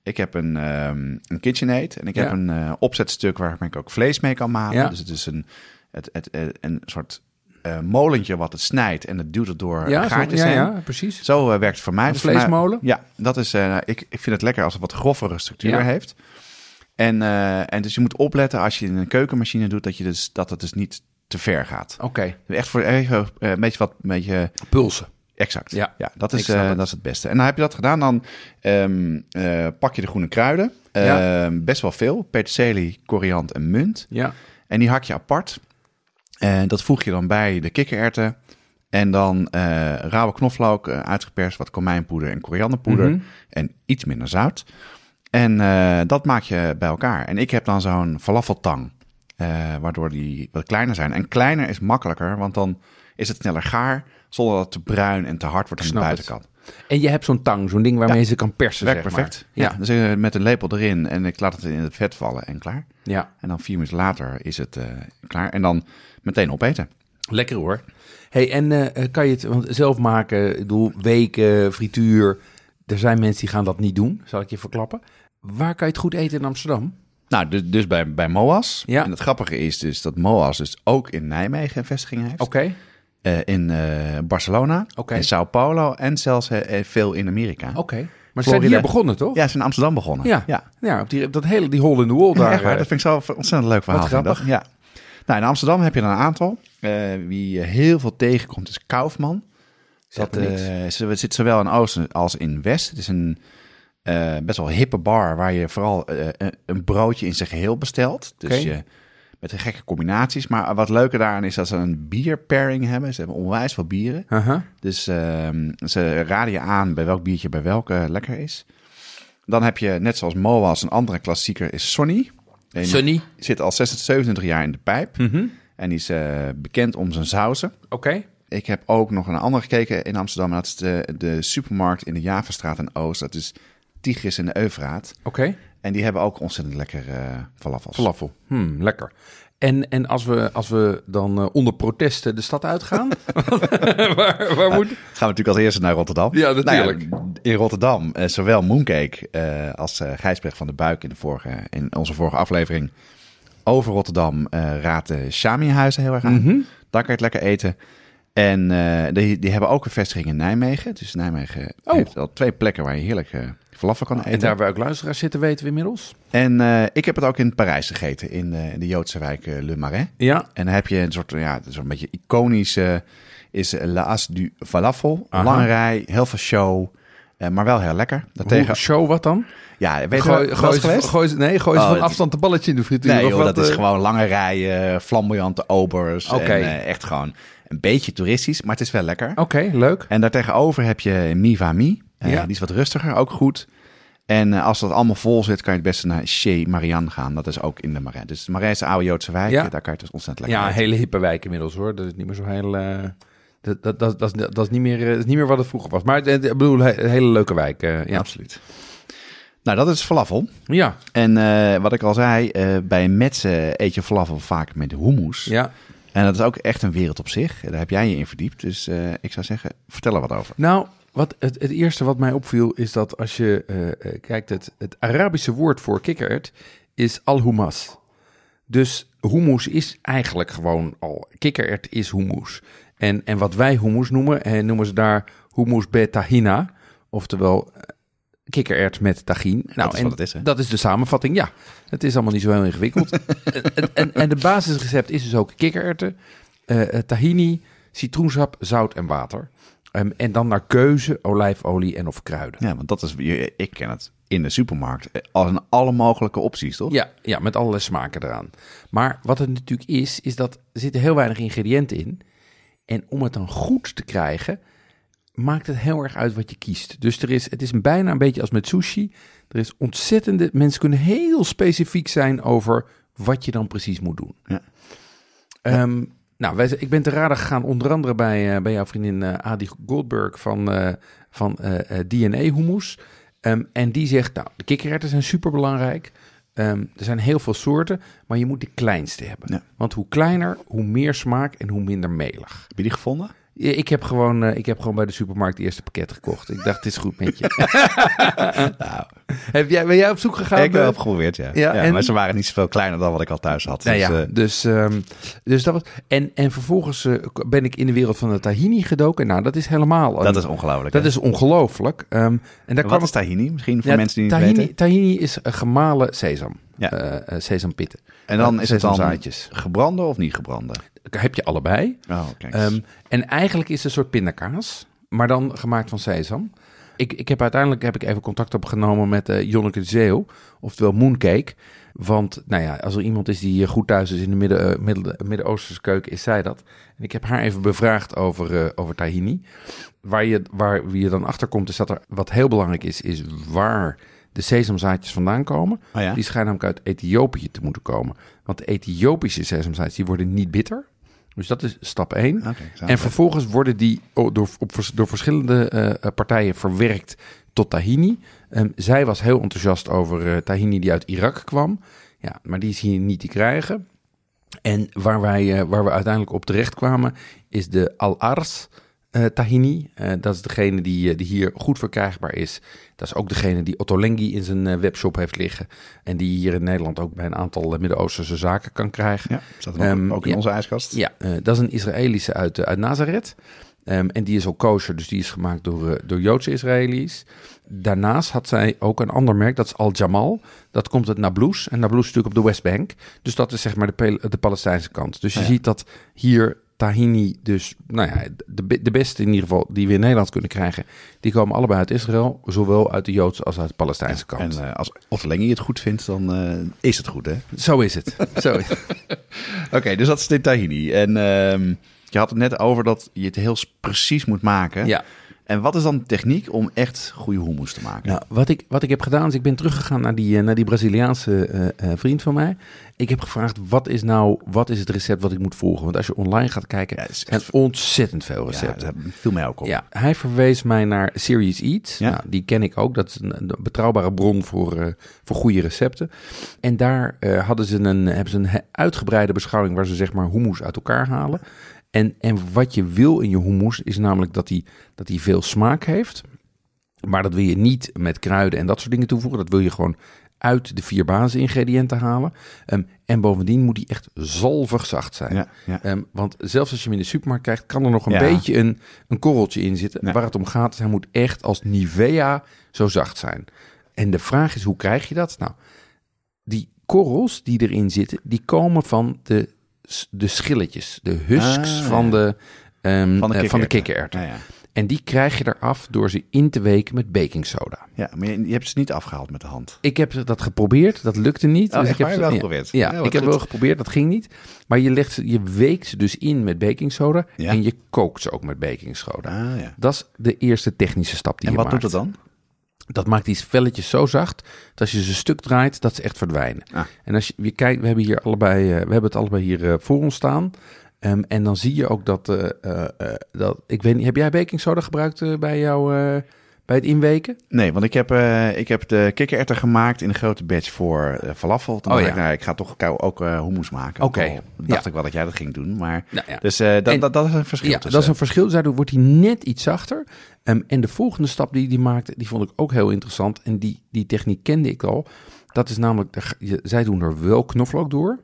ik heb een, ehm een KitchenAid. En ik Ja. heb een eh, opzetstuk waar ik ook vlees mee kan malen. Ja. Dus het is een, het, het, een soort eh, molentje wat het snijdt. En het duwt het door Ja, zo- gaatjes ja, heen. ja, precies. Zo eh, werkt het voor mij. Een Dus voor mij- vleesmolen? ja, dat is, ik, ik vind het lekker als het wat grovere structuur Ja. heeft. En, en dus je moet opletten als je in een keukenmachine doet, dat, je dus, dat het dus niet te ver gaat. Oké. Echt voor even, een beetje wat, een beetje Pulsen. Exact. Ja, dat, ik is, eh, het. dat is het beste. En dan heb je dat gedaan, dan ehm, eh, pak je de groene kruiden. Ja. Ehm, best wel veel. Peterselie, koriand en munt. Ja. En die hak je apart. En dat voeg je dan bij de kikkererwten. En dan eh rauwe knoflook, eh, uitgeperst, wat komijnpoeder en korianderpoeder. Mhm. En iets minder zout. En eh, dat maak je bij elkaar. En ik heb dan zo'n falafeltang. eh, waardoor die wat kleiner zijn. En kleiner is makkelijker, want dan is het sneller gaar. Zonder dat het te bruin en te hard wordt aan de het. buitenkant. En je hebt zo'n tang, zo'n ding waarmee je ze kan persen, Werkt zeg perfect. maar. Ja. Ja. dus eh, met een lepel erin en ik laat het in het vet vallen en klaar. ja. En dan vier minuten later is het eh, klaar. En dan meteen opeten. Lekker hoor. Hey, en eh, eh, kan je het want zelf maken? Ik bedoel, weken, frituur. Er zijn mensen die gaan dat niet doen, zal ik je verklappen. Waar kan je het goed eten in Amsterdam? Nou, dus, dus bij, bij MOAS. Ja. En het grappige is dus dat MOAS dus ook in Nijmegen een vestiging heeft. Oké. Eh, in eh, Barcelona, in Sao Paulo en zelfs eh, veel in Amerika. Oké. Maar ze zijn hier begonnen, toch? Ja, ze zijn in Amsterdam begonnen. Ja. ja. Ja, op die, dat hele, die hole in the wall Ja, daar. echt waar. dat vind ik een ontzettend leuk verhaal. Grappig. Ja. Nou, in Amsterdam heb je er een aantal. Wie je heel veel tegenkomt is Kaufman. Zegt Dat ze- zit zowel in Oosten als in West. Het is een best wel hippe bar waar je vooral een- broodje in zijn geheel bestelt. Dus je, met de gekke combinaties. Maar wat leuker daaraan is dat ze een bier pairing hebben. Ze hebben onwijs veel bieren. Dus ehm, ze raden je aan bij welk biertje bij welke lekker is. Dan heb je, net zoals Moas, een andere klassieker is Sonny. Die Sunny. zit al 26, 27 jaar in de pijp. Mhm. En die is eh, bekend om zijn sauzen. Oké. Ik heb ook nog een andere gekeken in Amsterdam. Dat is de, de supermarkt in de Javastraat en Oost. Dat is Tigris en de Eufraat. Oké. En die hebben ook ontzettend lekker eh falafels. Falafel. Hmm, lekker. En, en als, we, als we dan eh, onder protesten de stad uitgaan, waar, waar moet... Gaan we natuurlijk als eerste naar Rotterdam. Ja, natuurlijk. Nou ja, in Rotterdam, eh, zowel Mooncake als eh Gijsbrecht van de Buik in, de vorige, in onze vorige aflevering over Rotterdam eh raadt de Shami-huizen heel erg aan. Mhm. Daar kan je het lekker eten. En die, die hebben ook een vestiging in Nijmegen. Dus Nijmegen Oh. heeft al twee plekken waar je heerlijk falafel kan eten. En daar waar ook luisteraars zitten, weten we inmiddels. En eh, ik heb het ook in Parijs gegeten, in, eh, in de Joodse wijk eh, Le Marais. Ja. En dan heb je een soort, ja, zo'n beetje iconisch, is eh, La As du Falafel. Aha. Lange rij, heel veel show, maar wel heel lekker. Daartegen, Hoe, show wat dan? ja, weet je Gooi, wel gooi, nee, gooi ze Oh, van afstand een balletje in de frituur. Nee of joh, wat, dat is gewoon lange rijen, flamboyante obers. En, echt gewoon een beetje toeristisch, maar het is wel lekker. Oké, leuk. En daartegenover heb je Mi Va Mi. Eh, Ja. Die is wat rustiger, ook goed. En eh, als dat allemaal vol zit, kan je het beste naar Chez Marianne gaan. Dat is ook in de Marais. Dus de Marais is de oude Joodse wijk. Ja. Daar kan je het dus ontzettend lekker Ja, een hele hippe wijk inmiddels hoor. Dat is niet meer zo heel... eh, dat, dat, dat, dat, is, dat, is niet meer, dat is niet meer wat het vroeger was. Maar ik bedoel, een hele leuke wijk. ja. Absoluut. Nou, dat is falafel. Ja, En wat ik al zei, bij Metsen eet je falafel vaak met hummus. ja. En dat is ook echt een wereld op zich. Daar heb jij je in verdiept. Dus ik zou zeggen, vertel er wat over. Nou, wat, het, het eerste wat mij opviel is dat als je eh, eh, kijkt, het, het Arabische woord voor kikkerert is al-humas. Dus hummus is eigenlijk gewoon al... Kikkerert is hummus. En, en wat wij hummus noemen, eh, noemen ze daar hummus betahina. Oftewel kikkerert met tagine. Nou, dat is wat het is, hè? Dat is de samenvatting, ja. Het is allemaal niet zo heel ingewikkeld. en, en, en de basisrecept is dus ook kikkererwten, tahini, citroensap, zout en water. Ehm, en dan naar keuze olijfolie en of kruiden. Ja, want dat is, ik ken het in de supermarkt eh, als een alle mogelijke opties, toch? Ja, ja, met allerlei smaken eraan. Maar wat het natuurlijk is, is dat er zitten heel weinig ingrediënten in. En om het dan goed te krijgen, maakt het heel erg uit wat je kiest. Dus er is, het is bijna een beetje als met sushi. Er is ontzettende, mensen kunnen heel specifiek zijn over wat je dan precies moet doen. Ja. Ehm, nou, wij, ik ben te raden gegaan onder andere bij, eh, bij jouw vriendin eh, Adi Goldberg van, eh, van DNA Hummus. Ehm, en die zegt, nou, de kikkererwten zijn superbelangrijk. Ehm, er zijn heel veel soorten, maar je moet de kleinste hebben. Ja. Want hoe kleiner, hoe meer smaak en hoe minder melig. Heb je die gevonden? Ik heb, gewoon, eh, ik heb gewoon bij de supermarkt het eerste pakket gekocht. Ik dacht, het is goed met je. Nou, heb jij, ben jij op zoek gegaan? ik heb eh? wel geprobeerd, ja. Ja, ja, en- Maar ze waren niet zoveel kleiner dan wat ik al thuis had. Nou Dus, ja, eh, dus, ehm, dus dat was. En, en vervolgens ben ik in de wereld van de tahini gedoken. Nou, dat is helemaal. dat is ongelooflijk. dat hè? is ongelooflijk. Ehm, en daar Wat kwam is tahini? Misschien voor Ja, mensen die niet tahini, weten. tahini is gemalen sesam. Ja. Sesampitten. En dan is het dan gebrande of niet gebrande? Heb je allebei. Oh. Ehm, en eigenlijk is het een soort pindakaas, maar dan gemaakt van sesam. Ik, ik heb uiteindelijk heb ik even contact opgenomen met eh Jonneke Zeeuw, oftewel Mooncake. Want nou ja, als er iemand is die eh, goed thuis is in de Midden- eh, Midden-Oosterse keuken, is zij dat. En ik heb haar even bevraagd over, eh, over tahini. Waar je, waar wie je dan achter komt, is dat er wat heel belangrijk is, is waar de sesamzaadjes vandaan komen. oh ja? Die schijnen namelijk uit Ethiopië te moeten komen. Want de Ethiopische sesamzaadjes die worden niet bitter. Dus dat is stap 1. Oké, zo. En vervolgens worden die door, op, door verschillende eh, eh, partijen verwerkt tot tahini. Ehm, zij was heel enthousiast over eh, tahini die uit Irak kwam. Ja, maar die is hier niet te krijgen. En waar, wij, waar we uiteindelijk op terecht kwamen, is de Al-Ars eh, tahini. Eh, dat is degene die, eh, die hier goed verkrijgbaar is. Dat is ook degene die Otto Lengi in zijn webshop heeft liggen. En die hier in Nederland ook bij een aantal Midden-Oosterse zaken kan krijgen. Ja, staat ook, Ehm, ook in ja. onze ijskast? Ja, dat is een Israëlische uit, uit Nazareth. Ehm, en die is ook kosher, dus die is gemaakt door, door Joodse Israëli's. Daarnaast had zij ook een ander merk, dat is Al Jamal. Dat komt uit Nablus. En Nablus is natuurlijk op de Westbank. Dus dat is zeg maar de, de Palestijnse kant. Dus je Ja. ziet dat hier tahini dus, nou ja, de, de beste in ieder geval die we in Nederland kunnen krijgen. Die komen allebei uit Israël, zowel uit de Joodse als uit de Palestijnse kant. En eh, als het goed vindt, dan eh, is het goed, hè? Zo is het. Zo is het. Oké, dus dat is de tahini. En ehm, je had het net over dat je het heel precies moet maken. Ja. En wat is dan de techniek om echt goede hummus te maken? Nou, wat ik, wat ik heb gedaan is, ik ben teruggegaan naar die, eh, naar die Braziliaanse eh, eh, vriend van mij. Ik heb gevraagd, wat is nou, wat is het recept wat ik moet volgen? Want als je online gaat kijken, Ja, is echt- ontzettend veel Ja, recepten. dat viel mij ook op. Ja, hij verwees mij naar Serious Eats. Ja. Nou, die ken ik ook. Dat is een, een betrouwbare bron voor, voor goede recepten. En daar hadden ze een, hebben ze een uitgebreide beschouwing waar ze zeg maar hummus uit elkaar halen. En, en wat je wil in je hummus is namelijk dat die, dat die veel smaak heeft. Maar dat wil je niet met kruiden en dat soort dingen toevoegen. Dat wil je gewoon uit de vier basisingrediënten halen. Ehm, en bovendien moet die echt zalvig zacht zijn. Ja, ja. Ehm, want zelfs als je hem in de supermarkt krijgt, kan er nog een Ja. beetje een, een korreltje in zitten. Waar het om gaat, is hij moet echt als Nivea zo zacht zijn. En de vraag is, hoe krijg je dat? Nou, die korrels die erin zitten, die komen van de, de schilletjes, de husks Ah, van, ja. de, ehm, Van de eh, van de kikkererwten. Ja, ja. En die krijg je eraf door ze in te weken met baking soda. ja, maar je, je hebt ze niet afgehaald met de hand. Ik heb dat geprobeerd, dat lukte niet. Oh, Dus ik heb ze- Wel ja, geprobeerd? Ja, Ja, wat ik heb wel geprobeerd, dat ging niet. Maar je, legt je weekt ze dus in met baking soda en je kookt ze ook met baking soda. Ah, ja. Dat is de eerste technische stap die En je wat maakt. doet dat dan? Dat maakt die velletjes zo zacht dat als je ze stuk draait, dat ze echt verdwijnen. Ah. En als je, je kijkt, we hebben hier allebei, eh, we hebben het allebei hier eh, voor ons staan. Ehm, en dan zie je ook dat, eh, dat, ik weet niet, heb jij baking soda gebruikt bij jou, eh, bij het inweken? Nee, want ik heb, eh, ik heb de kikkererwten gemaakt in een grote batch voor eh, falafel. Toen Oh, ja. ik, nou, ik ga toch ook eh hummus maken. Oké, dacht ja. ik wel dat jij dat ging doen, maar... Nou ja. Dus eh, dat, dat, dat is een verschil Ja, tussen. dat is een verschil. Daardoor wordt hij net iets zachter. Ehm, en de volgende stap die hij maakte, die vond ik ook heel interessant. En die, die techniek kende ik al. Dat is namelijk, de- je- zij doen er wel knoflook door.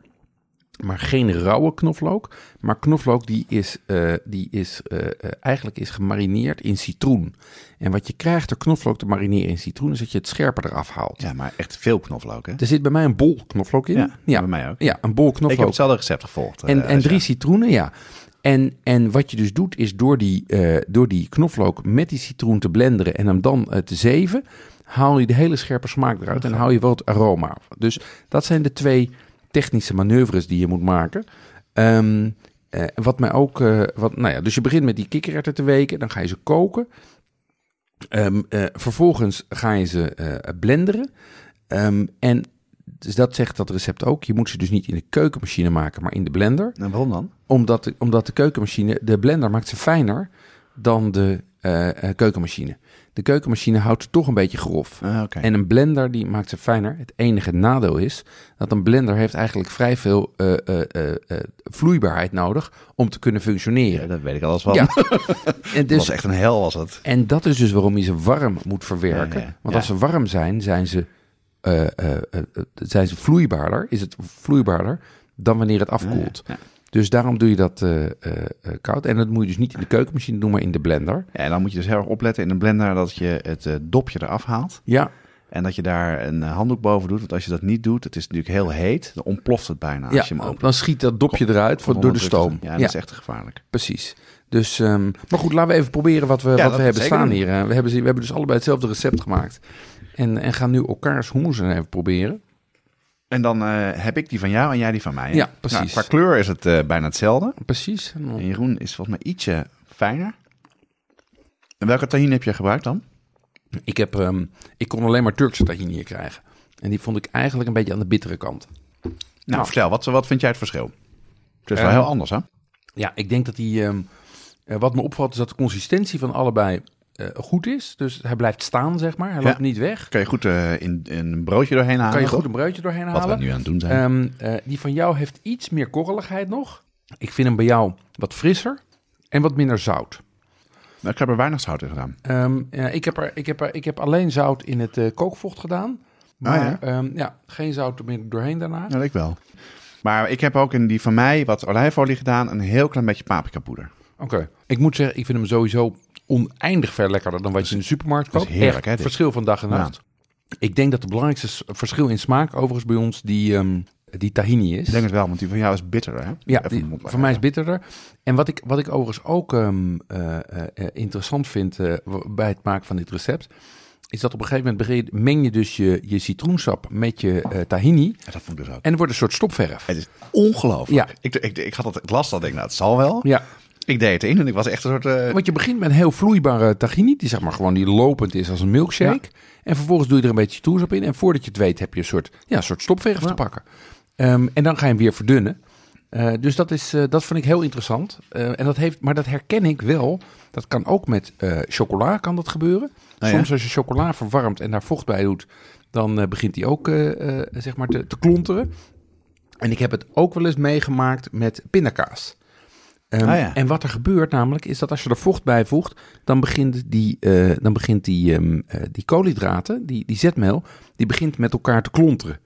Maar geen rauwe knoflook. Maar knoflook die is, uh, die is uh, eigenlijk is gemarineerd in citroen. En wat je krijgt door knoflook te marineren in citroen... is dat je het scherper eraf haalt. Ja, maar echt veel knoflook, hè? Er zit bij mij een bol knoflook in. Ja, ja. bij mij ook. Ja, een bol knoflook. Ik heb hetzelfde recept gevolgd. En, en drie citroenen, ja. En, en wat je dus doet, is door die, door die knoflook met die citroen te blenderen en hem dan te zeven, haal je de hele scherpe smaak eruit en haal je wel het aroma. Dus dat zijn de twee technische manoeuvres die je moet maken. Um, uh, wat mij ook, wat, nou ja, dus je begint met die kikkererwten te weken, dan ga je ze koken. Um, vervolgens ga je ze blenderen. Um, en dus dat zegt dat recept ook. Je moet ze dus niet in de keukenmachine maken, maar in de blender. En waarom dan? Omdat de, omdat de keukenmachine, de blender maakt ze fijner dan de keukenmachine. De keukenmachine houdt het toch een beetje grof. Ah, okay. En een blender die maakt ze fijner. Het enige nadeel is dat een blender heeft eigenlijk vrij veel uh, vloeibaarheid nodig om te kunnen functioneren. Ja, dat weet ik alles van. Ja. en dus, dat was echt een hel was het. En dat is dus waarom je ze warm moet verwerken. Ja, ja. Want als ze warm zijn, zijn ze zijn ze vloeibaarder, is het vloeibaarder dan wanneer het afkoelt. Dus daarom doe je dat koud. En dat moet je dus niet in de keukenmachine doen, maar in de blender. Ja, en dan moet je dus heel erg opletten in de blender dat je het dopje eraf haalt. Ja. En dat je daar een handdoek boven doet. Want als je dat niet doet, het is natuurlijk heel heet, dan ontploft het bijna ja, als je hem opent. dan schiet dat dopje eruit voor, door de stoom. Ja, dat is echt gevaarlijk. Precies. Dus, um, maar goed, laten we even proberen wat we, ja, wat we hebben staan doen. hier. We hebben, we hebben dus allebei hetzelfde recept gemaakt. En, en gaan nu elkaars hummus even proberen. En dan uh, heb ik die van jou en jij die van mij. Hè? Ja, precies. Nou, qua kleur is het uh, bijna hetzelfde. Precies. En Jeroen is volgens mij ietsje fijner. En welke tahine heb je gebruikt dan? Ik, heb, um, ik kon alleen maar Turkse tahine hier krijgen. En die vond ik eigenlijk een beetje aan de bittere kant. Nou, nou vertel, wat, wat vind jij het verschil? Het is wel uh, heel anders, hè? Ja, ik denk dat die... Um, wat me opvalt is dat de consistentie van allebei goed is. Dus hij blijft staan, zeg maar. Hij ja. loopt niet weg. Kan je goed uh, in, in, een broodje doorheen halen. Kan je goed een broodje doorheen halen. Wat we nu aan het doen zijn. Um, uh, die van jou heeft iets meer korreligheid nog. Ik vind hem bij jou wat frisser en wat minder zout. Nou, ik heb er weinig zout in gedaan. Um, ja, ik, heb er, ik, heb er, ik heb alleen zout in het kookvocht gedaan. Maar ah, ja? Um, ja? geen zout er meer doorheen daarna. Ja, ik wel. Maar ik heb ook in die van mij wat olijfolie gedaan. Een heel klein beetje paprika poeder. Oké. Okay. Ik moet zeggen, ik vind hem sowieso oneindig ver lekkerder dan wat je in de supermarkt koopt. Heerlijk, hè? Dit. Verschil van dag en nacht. Ja. Ik denk dat het belangrijkste verschil in smaak overigens bij ons die, um, die tahini is. Ik denk het wel, want die van jou is bitterder, hè? Ja, die, voor mij is bitterder. En wat ik, wat ik overigens ook um, uh, uh, interessant vind uh, bij het maken van dit recept... is dat op een gegeven moment meng je dus je, je citroensap met je uh, tahini. Ja, dat vond ik dus ook. En het wordt een soort stopverf. Het is ongelooflijk. Ja. Ik, ik, ik had het, ik las dat, denk nou, het zal wel. Ja. Ik deed het in en ik was echt een soort... Uh... Want je begint met een heel vloeibare tahini, die zeg maar gewoon die lopend is als een milkshake. Ja. En vervolgens doe je er een beetje citroensap in. En voordat je het weet heb je een soort, ja, een soort stopverf ja. te pakken. Um, en dan ga je hem weer verdunnen. Uh, dus dat, is, uh, dat vind ik heel interessant. En dat heeft, maar dat herken ik wel. Dat kan ook met chocola kan dat gebeuren. Oh, Soms ja? als je chocola verwarmt en daar vocht bij doet, dan begint die ook zeg maar te, te klonteren. En ik heb het ook wel eens meegemaakt met pindakaas. Um, ah, ja. En wat er gebeurt namelijk, is dat als je er vocht bij voegt, dan begint die, uh, dan begint die, um, uh, die koolhydraten, die, die zetmeel, die begint met elkaar te klonteren.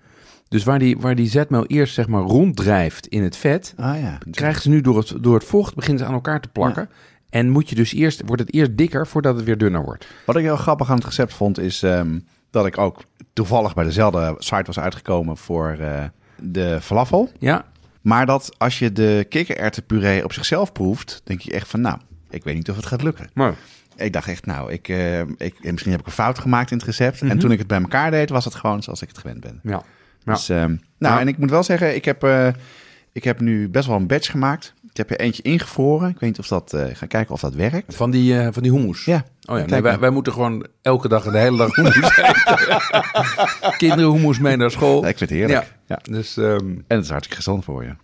Dus waar die, waar die zetmeel eerst zeg maar ronddrijft in het vet, ah, ja. krijgen ze nu door het, door het vocht, beginnen ze aan elkaar te plakken. Ja. En moet je dus eerst, wordt het eerst dikker voordat het weer dunner wordt. Wat ik heel grappig aan het recept vond, is um, dat ik ook toevallig bij dezelfde site was uitgekomen voor uh, de falafel. Ja. Maar dat als je de kikkererwtenpuree op zichzelf proeft, denk je echt van, nou, ik weet niet of het gaat lukken. Maar. Ik dacht echt, nou, ik, uh, ik, misschien heb ik een fout gemaakt in het recept. Mm -hmm. En toen ik het bij elkaar deed, was het gewoon zoals ik het gewend ben. Ja. ja. Dus, um, nou, ja. en ik moet wel zeggen, ik heb, uh, ik heb nu best wel een batch gemaakt. Ik heb er eentje ingevroren. Ik weet niet of dat, uh, ga kijken of dat werkt. Van die, uh, van die hummus? Ja. Oh ja, nee, wij, wij, moeten gewoon elke dag en de hele dag hummus eten. Kinderen hummus mee naar school. Ja, ik vind het heerlijk. Ja. ja. Dus, um, en het is hartstikke gezond voor je.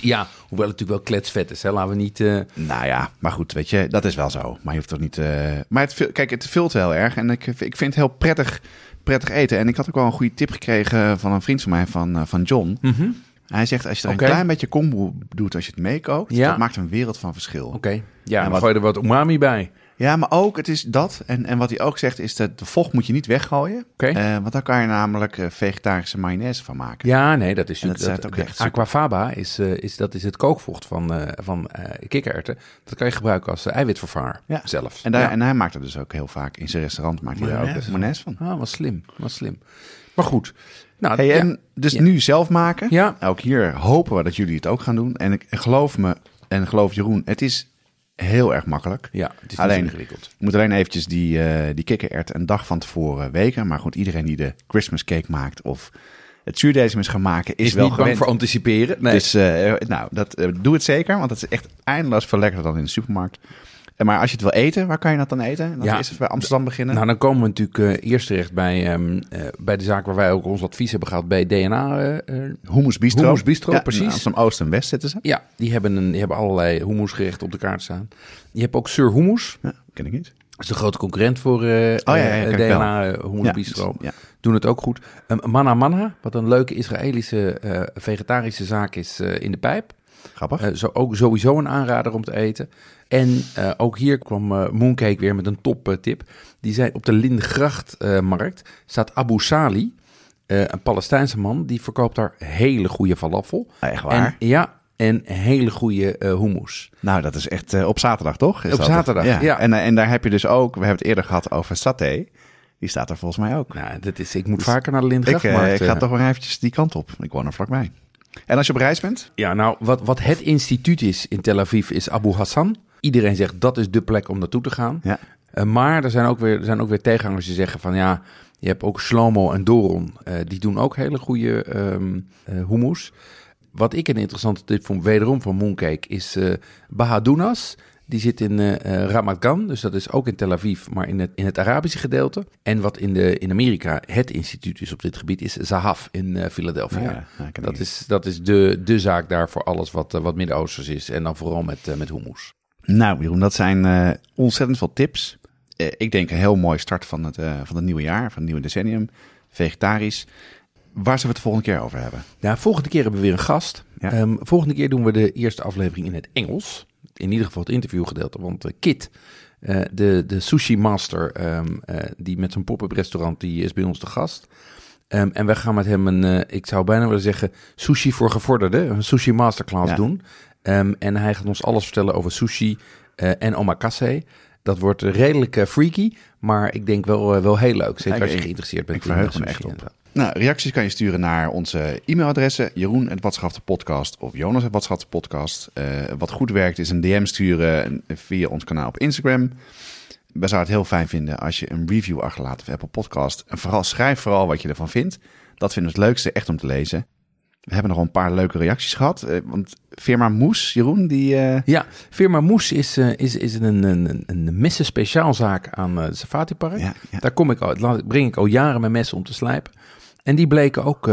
Ja, hoewel het natuurlijk wel kletsvet is. Hè? Laten we niet... Uh... Nou ja, maar goed, weet je, dat is wel zo. Maar je hoeft toch niet... Maar het, kijk, het vult heel erg. En ik, ik vind het heel prettig, prettig eten. En ik had ook wel een goede tip gekregen van een vriend van mij, van, van John. Mm -hmm. Hij zegt, als je er okay. een klein beetje kombu doet als je het meekookt, ja. dat maakt een wereld van verschil. Oké, okay. ja, en dan wat... gooi je er wat umami bij. Ja, maar ook, het is dat. En, en wat hij ook zegt, is dat de vocht moet je niet weggooien. Oké. Eh, want dan kan je namelijk eh, vegetarische mayonaise van maken. Ja, nee, dat is dat is ook de echt super. aquafaba is, eh, is, dat is het kookvocht van, eh van kikkererwten. Dat kan je gebruiken als eiwitvervanger Ja. zelfs. En, daar, Ja. en hij maakt er dus ook heel vaak in zijn restaurant maakt hij daar ook mayonaise van. Ah, wat slim, wat slim. Maar goed. Nou, Hey, ja. en dus Ja. nu zelf maken. Ja. Ook hier hopen we dat jullie het ook gaan doen. En ik geloof me, en geloof Jeroen, het is heel erg makkelijk. ja, het is Alleen- ingewikkeld. Je moet alleen eventjes die, eh die kikkerert een dag van tevoren weken. Maar goed, iedereen die de Christmas cake maakt of het zuurdesem is gaan maken, is, Is wel niet bang gewend. voor anticiperen. Nee. Dus eh, nou, dat, eh, doe het zeker, want het is echt eindeloos veel lekkerder dan in de supermarkt. En Maar als je het wil eten, waar kan je dat dan eten? Dan Ja. is het bij Amsterdam beginnen. Nou, dan komen we natuurlijk eh, eerst terecht bij, ehm, eh, bij de zaak waar wij ook ons advies hebben gehad bij DNA. eh, eh, Hummus Bistro. Hummus Bistro, Ja, precies. in Amsterdam Oost en West zitten ze. ja, die hebben, een, die hebben allerlei hummusgerechten op de kaart staan. Je hebt ook Sir Hummus. Ja, ken ik niet. Dat is de grote concurrent voor eh ja, ja, eh, wel. DNA eh, Hummus Ja, Bistro. Ja. Doen het ook goed. Um, Mana Mana, wat een leuke Israëlische eh, vegetarische zaak is eh, in de pijp. Grappig. Eh, zo, ook sowieso een aanrader om te eten. En eh, ook hier kwam eh, Mooncake weer met een top eh, tip. Die zei op de Lindegrachtmarkt staat Abu Sali, een Palestijnse man, die verkoopt daar hele goede falafel. echt waar? En, ja, en hele goede eh hummus. Nou, dat is echt op zaterdag, toch? Is Op dat zaterdag, ja. En, en daar heb je dus ook, we hebben het eerder gehad over saté. Die staat er volgens mij ook. Nou, dat is, ik moet Dus vaker naar de ik, eh, Lindegrachtmarkt. ik ga toch weer eventjes die kant op. Ik woon er vlakbij. En als je op reis bent? Ja, nou, wat, wat het instituut is in Tel Aviv is Abu Hassan. Iedereen zegt dat is de plek om naartoe te gaan. Ja. Eh, maar er zijn, ook weer, er zijn ook weer tegenhangers die zeggen van ja, je hebt ook Shlomo en Doron. Eh, die doen ook hele goede eh, hummus. Wat ik een interessante tip vond, wederom van Mooncake, is Bahadounas. Die zit in eh, Ramat Gan, dus dat is ook in Tel Aviv, maar in het, in het Arabische gedeelte. En wat in, de, in Amerika het instituut is op dit gebied, is Zahav in Philadelphia. Ja, ja, dat is, dat is de, de zaak daar voor alles wat, wat Midden-Oosters is. En dan vooral met, met hummus. Nou, Jeroen, dat zijn eh, ontzettend veel tips. Eh, ik denk een heel mooi start van het, eh, van het nieuwe jaar, van het nieuwe decennium. Vegetarisch. Waar zullen we het de volgende keer over hebben? Nou, volgende keer hebben we weer een gast. Ja. Ehm, volgende keer doen we de eerste aflevering in het Engels. In ieder geval het interviewgedeelte. Want Kit, de, de sushi master, ehm, eh, die met zijn pop-up restaurant, die is bij ons de gast. Ehm, en wij gaan met hem een, ik zou bijna willen zeggen, sushi voor gevorderden. Een sushi masterclass Ja. doen. Ehm, en hij gaat ons alles vertellen over sushi eh, en omakase. Dat wordt redelijk eh, freaky, maar ik denk wel, eh, wel heel leuk. Zeker als je geïnteresseerd bent ik verheug me echt op. Nou, reacties kan je sturen naar onze e-mailadressen. Jeroen, het Watschafte podcast of Jonas, het Watschafte podcast. Wat goed werkt is een DM sturen via ons kanaal op Instagram. We zouden het heel fijn vinden als je een review achterlaat op Apple Podcast. En vooral schrijf vooral wat je ervan vindt. Dat vinden we het leukste echt om te lezen. We hebben nog een paar leuke reacties gehad. Eh, want firma Moes, Jeroen, die... eh, Ja, firma Moes is, eh, is, is een, een, een, een messen speciaalzaak aan het Safati Park. ja, ja. Daar kom ik al, breng ik al jaren mijn messen om te slijpen. En die bleken ook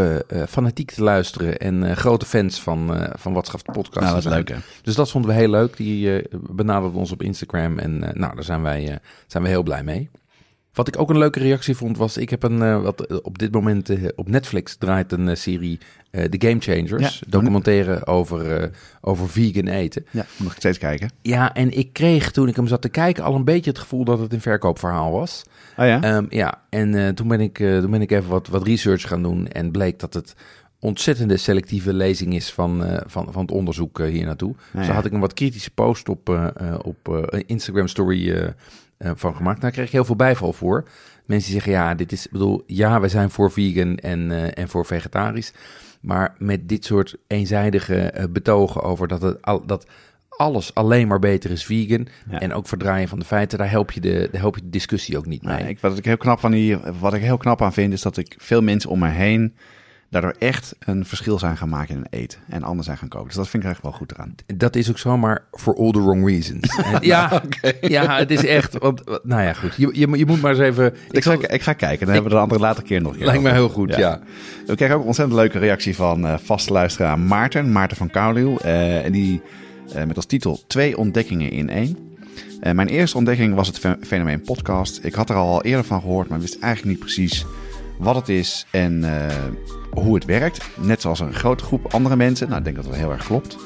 fanatiek te luisteren en grote fans van, van Watschaf de podcast. Nou, wat leuk hè. Dus dat vonden we heel leuk. Die benaderden ons op Instagram en nou, daar zijn wij, zijn we heel blij mee. Wat ik ook een leuke reactie vond was, ik heb een, eh, wat eh, op dit moment eh, op Netflix draait een serie The Game Changers. Ja. documentaire over, over vegan eten. Ja, moet nog steeds kijken. Ja, en ik kreeg toen ik hem zat te kijken al een beetje het gevoel dat het een verkoopverhaal was. Oh ja? Ehm, ja, en toen, ben ik, toen ben ik even wat, wat research gaan doen en bleek dat het ontzettende selectieve lezing is van, van, van het onderzoek hier naartoe. Ja, Dus ja. had ik een wat kritische post op, eh, op Instagram story eh, van gemaakt. Daar kreeg ik heel veel bijval voor. Mensen zeggen, ja, dit is, bedoel, ja, wij zijn voor vegan en, eh, en voor vegetarisch. Maar met dit soort eenzijdige eh, betogen over dat, het al, dat alles alleen maar beter is vegan. Ja. En ook verdraaien van de feiten, daar help je de, daar help je de discussie ook niet mee. Nee, ik, wat, ik heel knap van die, wat ik heel knap aan vind, is dat ik veel mensen om me heen daardoor echt een verschil zijn gaan maken in hun eten. En anders zijn gaan koken. Dus dat vind ik echt wel goed eraan. Dat is ook zo, maar for all the wrong reasons. Ja, ja, het is echt. Want, nou ja, goed. Je, je, je moet maar eens even. Ik, ga, ik ga kijken, dan hebben we de andere later keer nog een Lijkt me heel goed, ja. We kregen ook een ontzettend leuke reactie van eh vaste luisteraar Maarten, Maarten van Kouwliel. Eh, en die eh, met als titel Twee ontdekkingen in één. Mijn eerste ontdekking was het fe- fenomeen podcast. Ik had er al eerder van gehoord, maar wist eigenlijk niet precies wat het is en eh, hoe het werkt. Net zoals een grote groep andere mensen. Nou, ik denk dat dat heel erg klopt.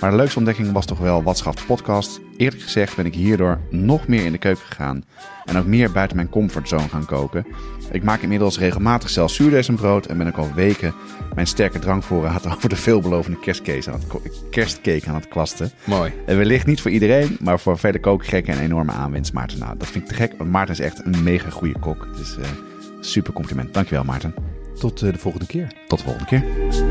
Maar de leukste ontdekking was toch wel Wat schaft de podcast. Eerlijk gezegd ben ik hierdoor nog meer in de keuken gegaan. En ook meer buiten mijn comfortzone gaan koken. Ik maak inmiddels regelmatig zelf zuurdesembrood en ben ook al weken mijn sterke drankvoorraad over de veelbelovende kerstcake aan het, kerstcake aan het kwasten. Mooi. En wellicht niet voor iedereen, maar voor vele kookgekken een enorme aanwinst, Maarten. Nou, dat vind ik te gek, want Maarten is echt een mega goede kok. Dus uh, super compliment. Dankjewel, Maarten. Tot uh, de volgende keer. Tot de volgende keer.